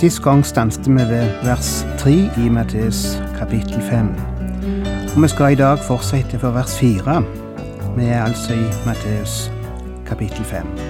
Sist gang stanset vi ved vers 3 i Matteus kapittel 5. Og vi skal i dag fortsette for vers 4. Vi er altså i Matteus kapittel 5.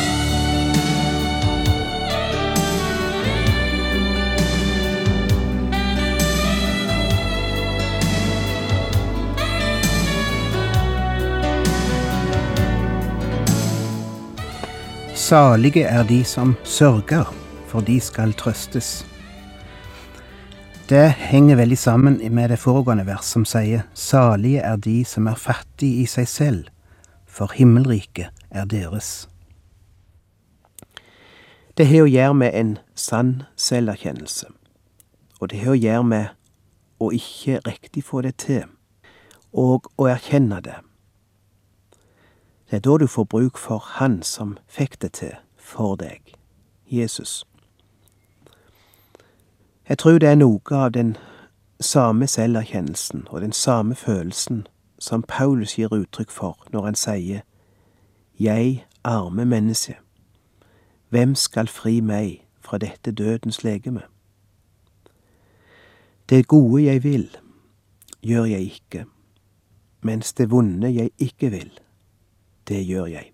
Salige er de som sørger, for de skal trøstes. Det henger veldig sammen med det foregående vers som sier Salige er de som er fattige i seg selv, for himmelriket er deres. Det har å gjøre med en sann selverkjennelse, og det har å gjøre med å ikke riktig få det til, og å erkjenne det. Det er da du får bruk for Han som fikk det til for deg, Jesus. Jeg tror det er noe av den samme selverkjennelsen og den samme følelsen som Paulus gir uttrykk for når han sier Jeg, arme menneske, hvem skal fri meg fra dette dødens legeme? Det gode jeg vil, gjør jeg ikke, mens det vonde jeg ikke vil, det gjør jeg.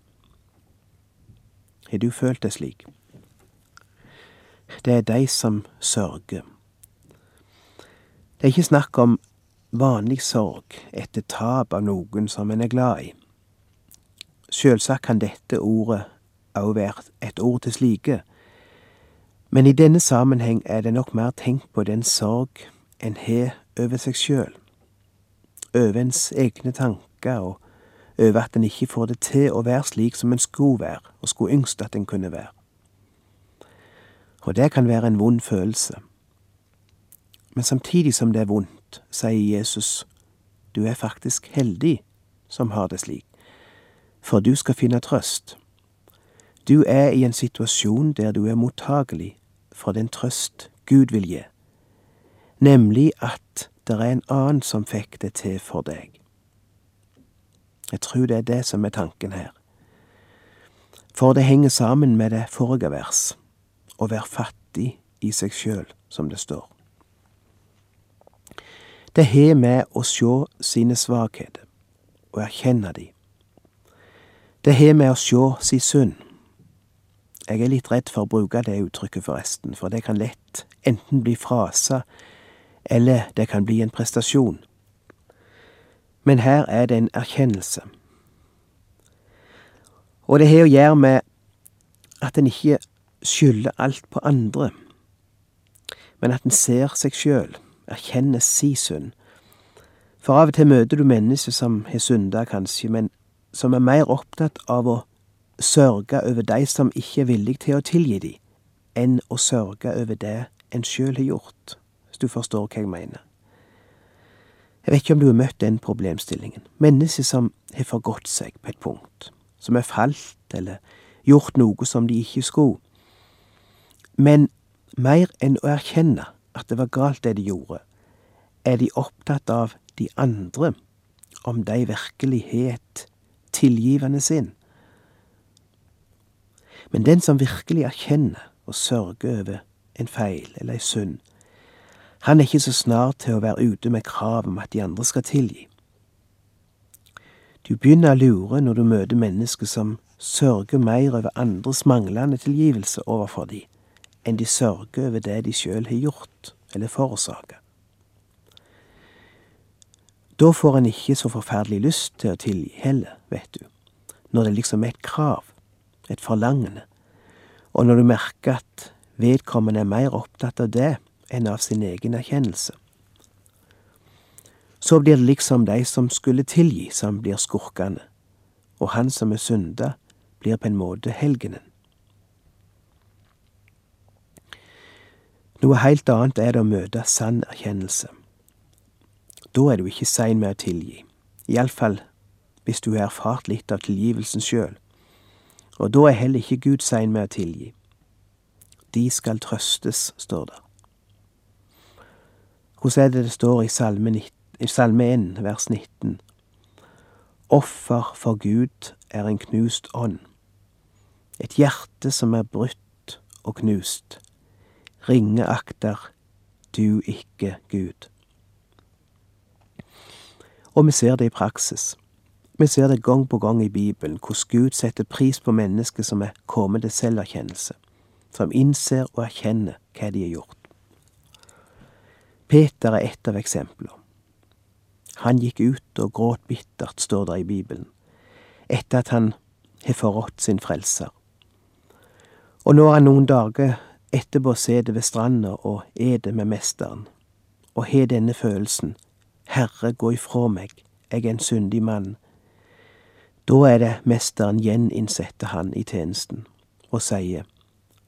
Har du følt det slik? Det er de som sørger. Det er ikke snakk om vanlig sorg etter tap av noen som en er glad i. Sjølsagt kan dette ordet òg være et ord til slike, men i denne sammenheng er det nok mer tenkt på den sorg en har over seg sjøl, over ens egne tanker og over at en ikke får det til å være slik som en skulle være, og skulle yngst at en kunne være. Og det kan være en vond følelse. Men samtidig som det er vondt, sier Jesus, du er faktisk heldig som har det slik, for du skal finne trøst. Du er i en situasjon der du er mottagelig for den trøst Gud vil gi, nemlig at det er en annen som fikk det til for deg. Jeg tror det er det som er tanken her. For det henger sammen med det forrige vers, å være fattig i seg sjøl, som det står. Det har med å sjå sine svakheter og erkjenne de. Det har med å sjå si synd. Jeg er litt redd for å bruke det uttrykket, forresten, for det kan lett enten bli frasa, eller det kan bli en prestasjon. Men her er det en erkjennelse. Og det har å gjøre med at en ikke skylder alt på andre, men at en ser seg sjøl, erkjenner si synd. For av og til møter du mennesker som har synda, kanskje, men som er mer opptatt av å sørge over de som ikke er villig til å tilgi dem, enn å sørge over det en sjøl har gjort, hvis du forstår hva jeg mener. Jeg vet ikke om du har møtt den problemstillingen. Mennesker som har forgått seg på et punkt. Som er falt eller gjort noe som de ikke skulle. Men mer enn å erkjenne at det var galt det de gjorde, er de opptatt av de andre, om de virkelig har et tilgivende sinn. Men den som virkelig erkjenner og sørger over en feil eller ei synd, han er ikke så snar til å være ute med krav om at de andre skal tilgi. Du begynner å lure når du møter mennesker som sørger mer over andres manglende tilgivelse overfor de, enn de sørger over det de sjøl har gjort eller forårsaket. Da får en ikke så forferdelig lyst til å tilgi heller, vet du, når det liksom er et krav, et forlangende, og når du merker at vedkommende er mer opptatt av det enn av sin egen erkjennelse. Så blir det liksom de som skulle tilgi, som blir skurkene, og han som er synda, blir på en måte helgenen. Noe helt annet er det å møte sann erkjennelse. Da er du ikke sein med å tilgi, iallfall hvis du har erfart litt av tilgivelsen sjøl, og da er heller ikke Gud sein med å tilgi. De skal trøstes, står det. Hvordan er det det står i Salme, 19, i salme 1, vers 19? Offer for Gud er en knust ånd, et hjerte som er brutt og knust. Ringe akter du ikke Gud. Og vi ser det i praksis. Vi ser det gang på gang i Bibelen, hvordan Gud setter pris på mennesker som er kommet til selverkjennelse, som innser og erkjenner hva de har gjort. Peter er ett av eksemplene. Han gikk ut og gråt bittert, står det i Bibelen, etter at han har forrådt sin frelser. Og når han noen dager etterpå sitter ved stranda og eter med mesteren, og har denne følelsen, Herre, gå ifra meg, jeg er en syndig mann, da er det mesteren gjeninnsetter han i tjenesten og sier,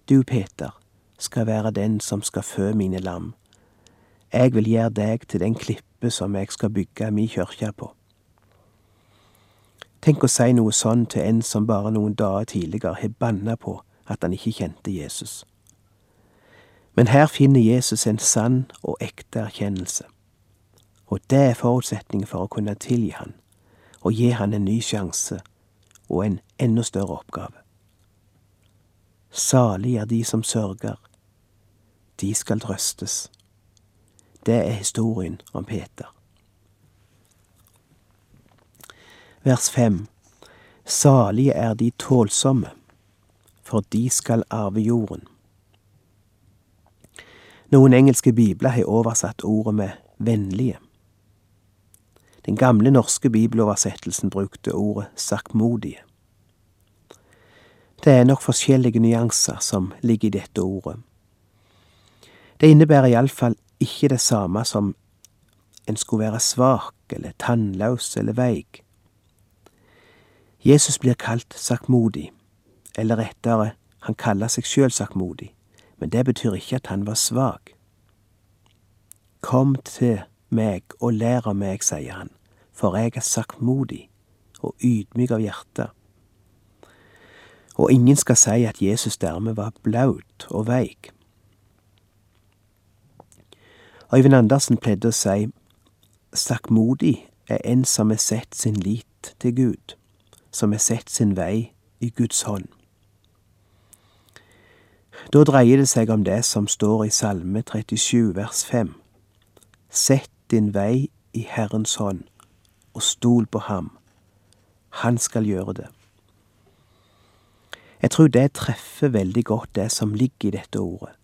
Du, Peter, skal være den som skal fø mine lam. Jeg vil gjøre deg til den klippe som jeg skal bygge mi kyrkje på. Tenk å si noe sånn til en som bare noen dager tidligere har banna på at han ikke kjente Jesus. Men her finner Jesus en sann og ekte erkjennelse, og det er forutsetningen for å kunne tilgi han, og gi han en ny sjanse og en enda større oppgave. Salig er de som sørger, de skal trøstes. Det er historien om Peter. Vers fem Salige er de tålsomme, for de skal arve jorden. Noen engelske bibler har oversatt ordet med vennlige. Den gamle norske bibeloversettelsen brukte ordet sakkmodige. Det er nok forskjellige nyanser som ligger i dette ordet. Det innebærer iallfall ikke det samme som en skulle være svak eller tannløs eller veik. Jesus blir kalt saktmodig, eller rettere, han kaller seg sjøl saktmodig, men det betyr ikke at han var svak. Kom til meg og lær av meg, sier han, for jeg er saktmodig og ydmyk av hjerte. Og ingen skal si at Jesus dermed var blaut og veik. Øyvind Andersen pleide å si sakkmodig er en som har sett sin lit til Gud, som har sett sin vei i Guds hånd. Da dreier det seg om det som står i Salme 37 vers 5. Sett din vei i Herrens hånd, og stol på ham. Han skal gjøre det. Jeg tror det treffer veldig godt det som ligger i dette ordet.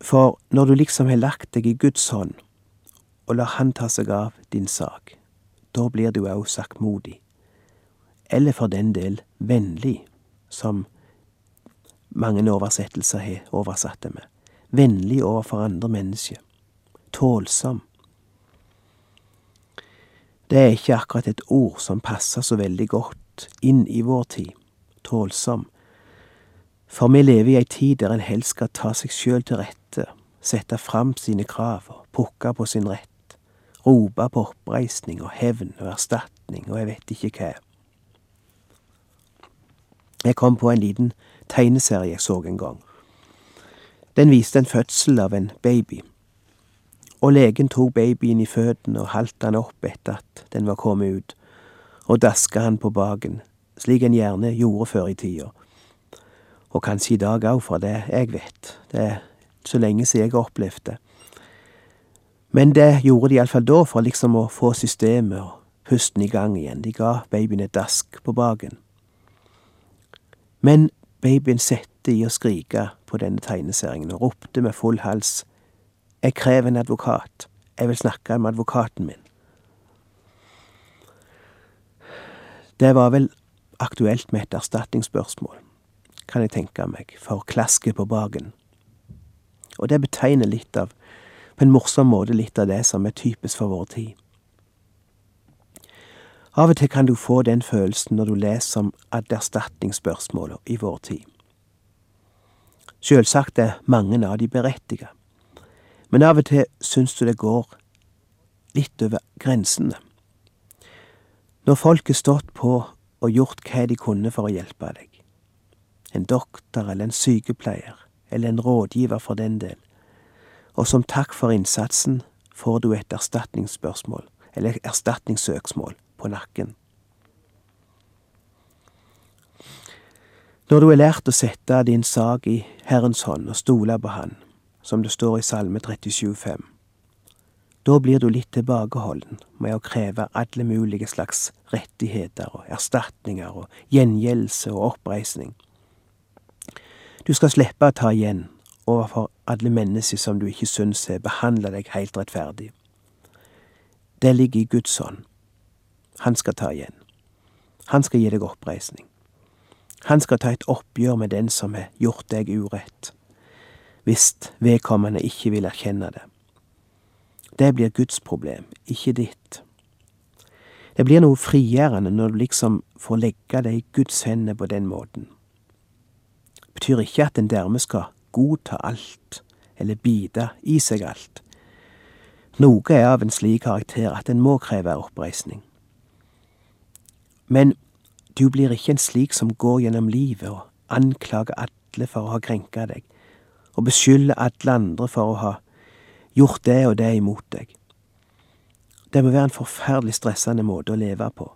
For når du liksom har lagt deg i Guds hånd, og lar Han ta seg av din sak, da blir du òg saktmodig. Eller for den del vennlig, som mange oversettelser har oversatt det med. Vennlig overfor andre mennesker. Tålsom. Det er ikke akkurat et ord som passer så veldig godt inn i vår tid. Tålsom. For vi lever i ei tid der en helst skal ta seg sjøl til rette, sette fram sine krav og pukke på sin rett, rope på oppreisning og hevn og erstatning og jeg vet ikke hva. Jeg kom på en liten tegneserie jeg så en gang. Den viste en fødsel av en baby, og legen tok babyen i føttene og halte han opp etter at den var kommet ut, og daska han på baken, slik en gjerne gjorde før i tida og kanskje i dag òg, for det jeg vet. Det er så lenge siden jeg har opplevd det. Men det gjorde de iallfall da, for liksom å få systemet og pusten i gang igjen. De ga babyen et dask på baken. Men babyen sette i å skrike på denne tegneseringen og ropte med full hals Jeg krever en advokat. Jeg vil snakke med advokaten min. Det var vel aktuelt med et erstatningsspørsmål kan jeg tenke meg, for klasket på baken. Og det betegner litt av på en morsom måte litt av det som er typisk for vår tid. Av og til kan du få den følelsen når du leser om erstatningsspørsmålene i vår tid. Sjølsagt er mange av de berettiget, men av og til syns du det går litt over grensene. Når folk har stått på og gjort hva de kunne for å hjelpe deg, en doktor eller en sykepleier, eller en rådgiver for den del, og som takk for innsatsen får du et erstatningsspørsmål, eller erstatningssøksmål, på nakken. Når du har lært å sette din sak i Herrens hånd og stole på Han, som det står i Salme 37,5, da blir du litt tilbakeholden med å kreve alle mulige slags rettigheter og erstatninger og gjengjeldelse og oppreisning. Du skal slippe å ta igjen overfor alle mennesker som du ikke syns har behandla deg helt rettferdig. Det ligger i Guds hånd. Han skal ta igjen. Han skal gi deg oppreisning. Han skal ta et oppgjør med den som har gjort deg urett, hvis vedkommende ikke vil erkjenne det. Det blir Guds problem, ikke ditt. Det blir noe frigjørende når du liksom får legge det i Guds hender på den måten. Betyr ikke at en dermed skal godta alt, eller bite i seg alt. Noe er av en slik karakter at en må kreve oppreisning. Men du blir ikke en slik som går gjennom livet og anklager alle for å ha krenka deg, og beskylder alle andre for å ha gjort det og det imot deg. Det må være en forferdelig stressende måte å leve på.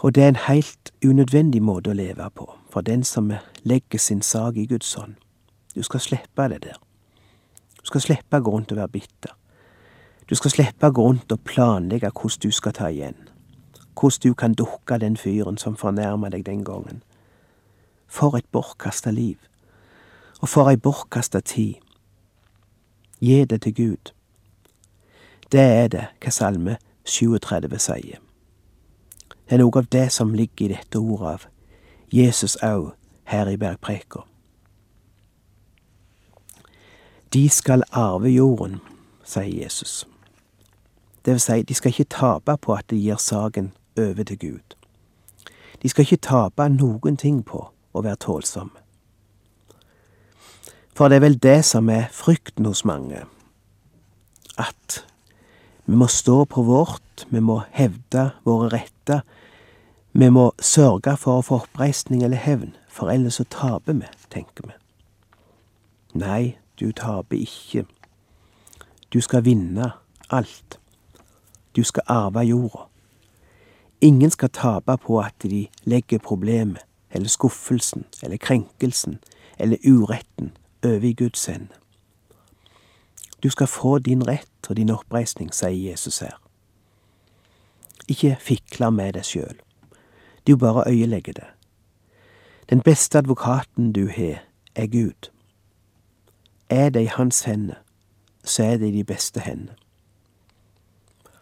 Og det er en helt unødvendig måte å leve på for den som legger sin sak i Guds hånd. Du skal slippe det der. Du skal slippe å rundt og være bitter. Du skal slippe å rundt og planlegge hvordan du skal ta igjen hvordan du kan dukke den fyren som fornærma deg den gangen. For et bortkasta liv, og for ei bortkasta tid. Gi det til Gud. Det er det hva Salme 37 sier. Det er noe av det som ligger i dette ordet av Jesus òg her i bergpreka. De skal arve jorden, sier Jesus. Det vil si, de skal ikke tape på at de gir saken over til Gud. De skal ikke tape noen ting på å være tålsomme. For det er vel det som er frykten hos mange, at vi må stå på vårt, vi må hevde våre retter, vi må sørge for å få oppreisning eller hevn, for ellers så taper vi, tenker vi. Nei, du taper ikke. Du skal vinne alt. Du skal arve jorda. Ingen skal tape på at de legger problemet, eller skuffelsen, eller krenkelsen, eller uretten over i Guds hende. Du skal få din rett og din oppreisning, sier Jesus her. Ikke fikle med deg sjøl. Du bare øyelegge det. Den beste advokaten du har, er Gud. Er det i hans hender, så er det i de beste hender.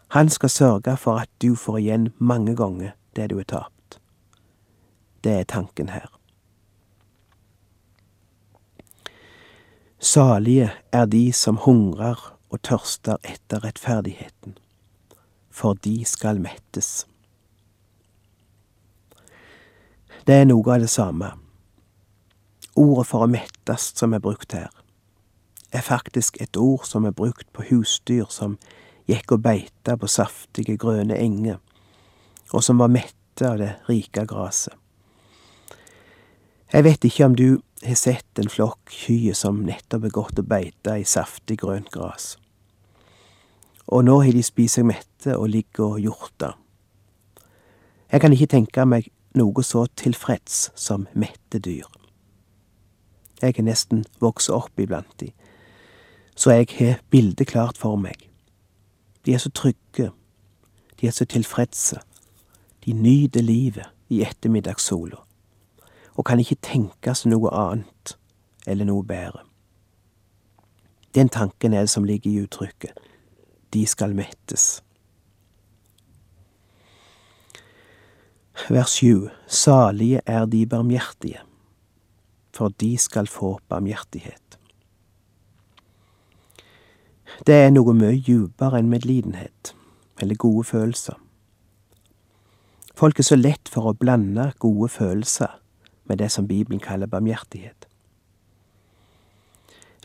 Han skal sørge for at du får igjen mange ganger det du har tapt. Det er tanken her. Salige er de som hungrer og tørster etter rettferdigheten, for de skal mettes. Det er noe av det samme. Ordet for å mettes som er brukt her, er faktisk et ord som er brukt på husdyr som gikk og beita på saftige, grønne enger, og som var mette av det rike gresset. Jeg vet ikke om du har sett en flokk kyr som nettopp har gått og beita i saftig, grønt gras. Og nå har de spist seg mette og ligger og hjorta. Jeg kan ikke tenke meg noe så tilfreds som mette dyr. Jeg er nesten vokst opp iblant de, så jeg har bildet klart for meg. De er så trygge, de er så tilfredse, de nyter livet i ettermiddagssola, og kan ikke tenke seg noe annet eller noe bedre. Den tanken er det som ligger i uttrykket de skal mettes. Vers 7. Salige er de barmhjertige, for de skal få barmhjertighet. Det er noe mye dypere enn medlidenhet, eller gode følelser. Folk er så lett for å blande gode følelser med det som Bibelen kaller barmhjertighet.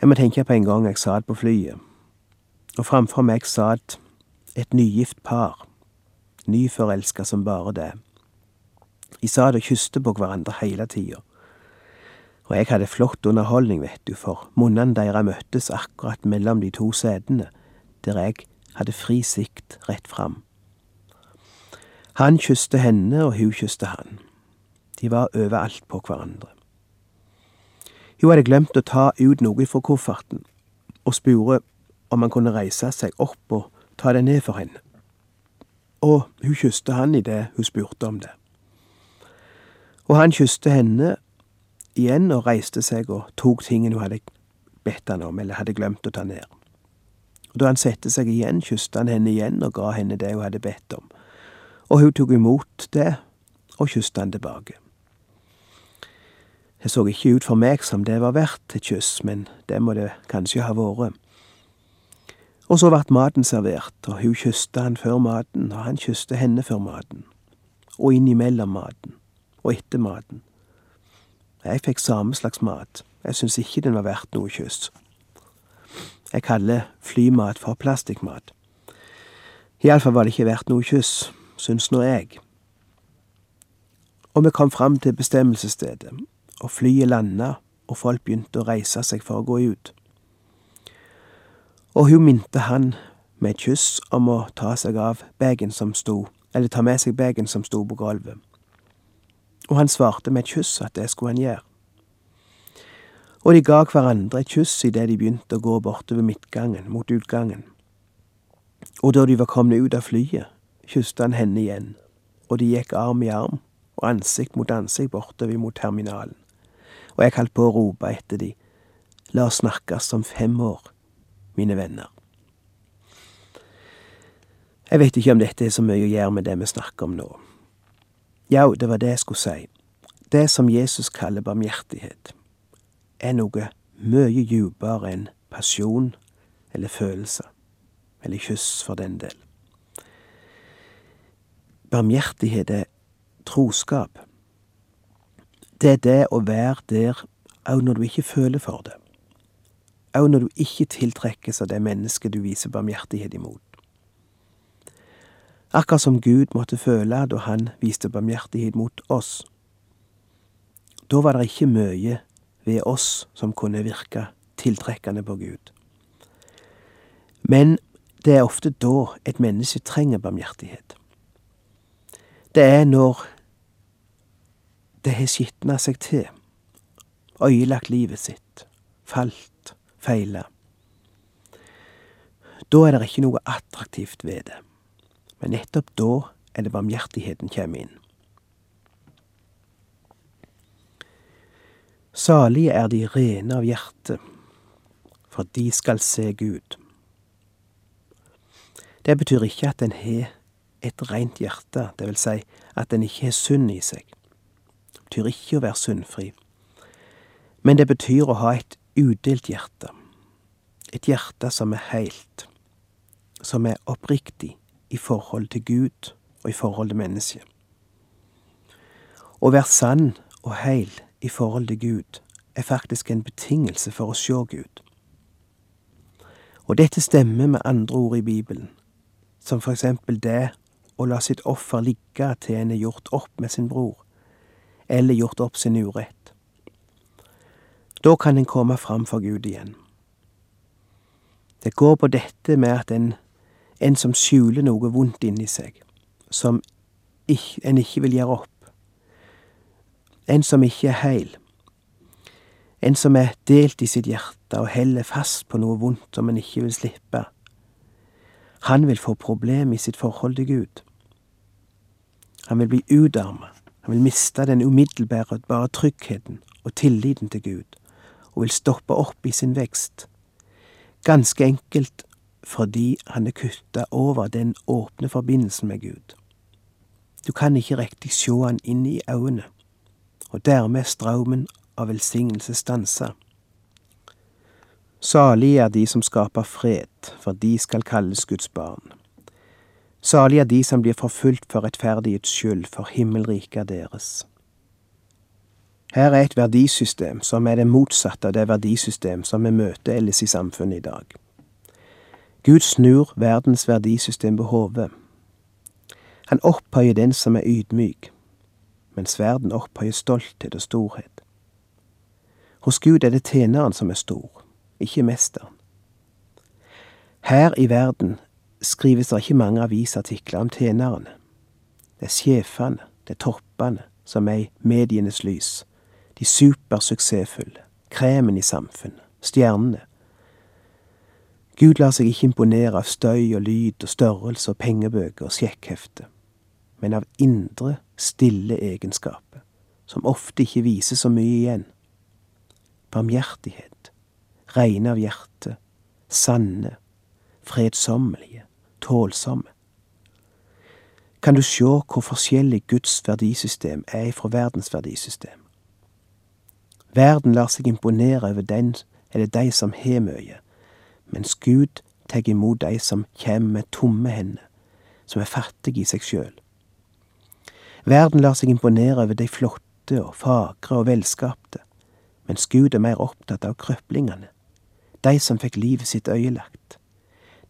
Jeg må tenke på en gang jeg satt på flyet, og framfor meg satt et nygift par, nyforelska som bare det. De satt og kysste på hverandre hele tida. Og jeg hadde flott underholdning, vet du, for munnene deres møttes akkurat mellom de to setene, der jeg hadde fri sikt rett fram. Han kysste henne, og hun kysste han. De var overalt på hverandre. Hun hadde glemt å ta ut noe fra kofferten, og spurte om han kunne reise seg opp og ta det ned for henne. Og hun kysste han idet hun spurte om det. Og han kysste henne igjen og reiste seg og tok tingen hun hadde bedt han om, eller hadde glemt å ta ned. Og da han satte seg igjen, kysste han henne igjen og ga henne det hun hadde bedt om, og hun tok imot det og kysste han tilbake. Det så ikke ut for meg som det var verdt et kyss, men det må det kanskje ha vært. Og så vart maten servert, og hun kysste han før maten, og han kysste henne før maten, og innimellom maten, og etter maten. Jeg fikk samme slags mat, jeg syns ikke den var verdt noe kyss. Jeg kaller flymat for plastikkmat. Iallfall var det ikke verdt noe kyss, syns nå jeg. Og vi kom fram til bestemmelsesstedet, og flyet landa, og folk begynte å reise seg for å gå ut og hun minte han med et kyss om å ta seg av bagen som sto, eller ta med seg bagen som sto på gulvet. Og han svarte med et kyss at det skulle han gjøre. Og de ga hverandre et kyss idet de begynte å gå bortover midtgangen, mot utgangen. Og da de var kommet ut av flyet, kysset han henne igjen, og de gikk arm i arm og ansikt mot ansikt bortover mot terminalen. Og jeg holdt på å rope etter de, la oss snakkes om fem år mine venner. Jeg vet ikke om dette er så mye å gjøre med det vi snakker om nå. Jau, det var det jeg skulle si. Det som Jesus kaller barmhjertighet, er noe mye dypere enn pasjon eller følelser, eller kyss for den del. Barmhjertighet er troskap. Det er det å være der òg når du ikke føler for det òg når du ikke tiltrekkes av det mennesket du viser barmhjertighet imot. Akkurat som Gud måtte føle da han viste barmhjertighet mot oss. Da var det ikke mye ved oss som kunne virke tiltrekkende på Gud. Men det er ofte da et menneske trenger barmhjertighet. Det er når det har skitna seg til, øyelagt livet sitt, falt feila. Da er det ikke noe attraktivt ved det, men nettopp da er det barmhjertigheten kommer inn. Salige er de rene av hjerte, for de skal se Gud. Det betyr ikke at en har et rent hjerte, det vil si at en ikke har synd i seg. Det betyr ikke å være syndfri, men det betyr å ha et udelt hjerte. Et hjerte som er heilt, som er oppriktig i forhold til Gud og i forhold til mennesket. Å være sann og heil i forhold til Gud er faktisk en betingelse for å sjå Gud. Og dette stemmer med andre ord i Bibelen, som for eksempel det å la sitt offer ligge til en er gjort opp med sin bror, eller gjort opp sin urett. Da kan en komme fram for Gud igjen. Det går på dette med at en, en som skjuler noe vondt inni seg, som en ikke vil gjøre opp, en som ikke er heil, en som er delt i sitt hjerte og heller fast på noe vondt som en ikke vil slippe, han vil få problem i sitt forhold til Gud. Han vil bli utarmet, han vil miste den umiddelbare tryggheten og tilliten til Gud og vil stoppe opp i sin vekst. Ganske enkelt fordi han er kutta over den åpne forbindelsen med Gud. Du kan ikke riktig sjå han inn i øynene, og dermed straumen av velsignelse stansa. Salige er de som skaper fred, for de skal kalles Guds barn. Salige er de som blir forfulgt for rettferdighets skyld, for himmelriket er deres. Her er et verdisystem som er det motsatte av det verdisystem som vi møter ellers i samfunnet i dag. Gud snur verdens verdisystem på hodet. Han opphøyer den som er ydmyk, mens verden opphøyer stolthet og storhet. Hos Gud er det tjeneren som er stor, ikke mesteren. Her i verden skrives det ikke mange avisartikler om tjenerne. Det er sjefene, det er toppene, som er i medienes lys, de supersuksessfulle, kremen i samfunnet, stjernene. Gud lar seg ikke imponere av støy og lyd og størrelse og pengebøker og sjekkhefte, men av indre, stille egenskaper, som ofte ikke viser så mye igjen. Barmhjertighet, reine av hjerte, sanne, fredsommelige, tålsomme. Kan du sjå hvor forskjellig Guds verdisystem er fra verdens verdisystem? Verden lar seg imponere over den eller de som har mye, mens Gud tar imot de som kjem med tomme hender, som er fattige i seg sjøl. Verden lar seg imponere over de flotte og fagre og velskapte, mens Gud er mer opptatt av krøplingene, de som fikk livet sitt øyelagt,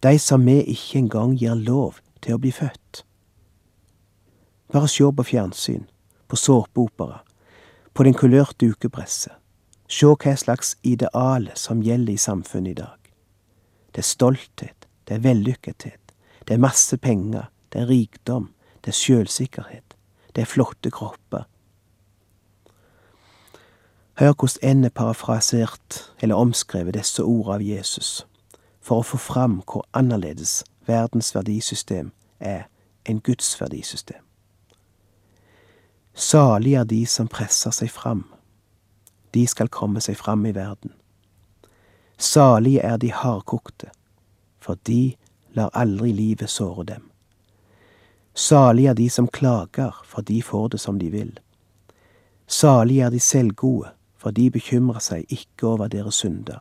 de som vi ikke engang gir lov til å bli født. Bare sjå på fjernsyn, på såpeopera, på den kulørte ukepresset. Sjå hva slags ideale som gjelder i samfunnet i dag. Det er stolthet, det er vellykkethet, det er masse penger, det er rikdom, det er sjølsikkerhet, det er flotte kropper. Hør hvordan en er parafrasert eller omskrevet disse ordene av Jesus, for å få fram hvor annerledes verdens verdisystem er enn Guds verdisystem. Salig er de som presser seg fram. De skal komme seg fram i verden. Salige er de hardkokte, for de lar aldri livet såre dem. Salige er de som klager, for de får det som de vil. Salige er de selvgode, for de bekymrer seg ikke over deres synder.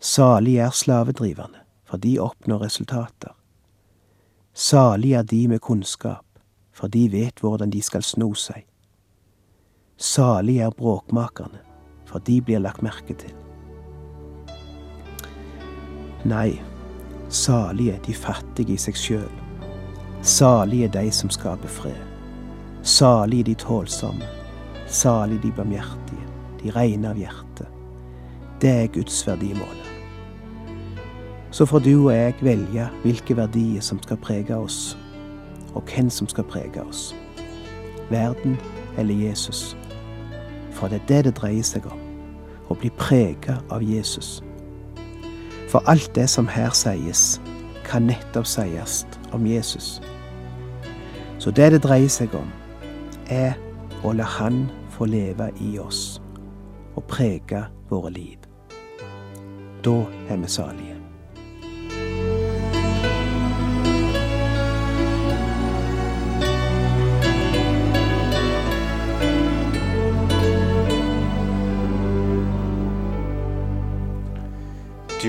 Salige er slavedriverne, for de oppnår resultater. Salige er de med kunnskap, for de vet hvordan de skal sno seg. Salige er bråkmakerne, for de blir lagt merke til. Nei, salige de fattige i seg sjøl. Salige de som skaper fred. Salige de tålsomme. Salige de barmhjertige, de rene av hjerte. Det er Guds verdimål. Så får du og jeg velge hvilke verdier som skal prege oss og hvem som skal prege oss. Verden eller Jesus. For det er det det dreier seg om. Å bli prega av Jesus. For alt det som her sies, kan nettopp sies om Jesus. Så det det dreier seg om, er å la Han få leve i oss og prege våre liv. Da er vi salige.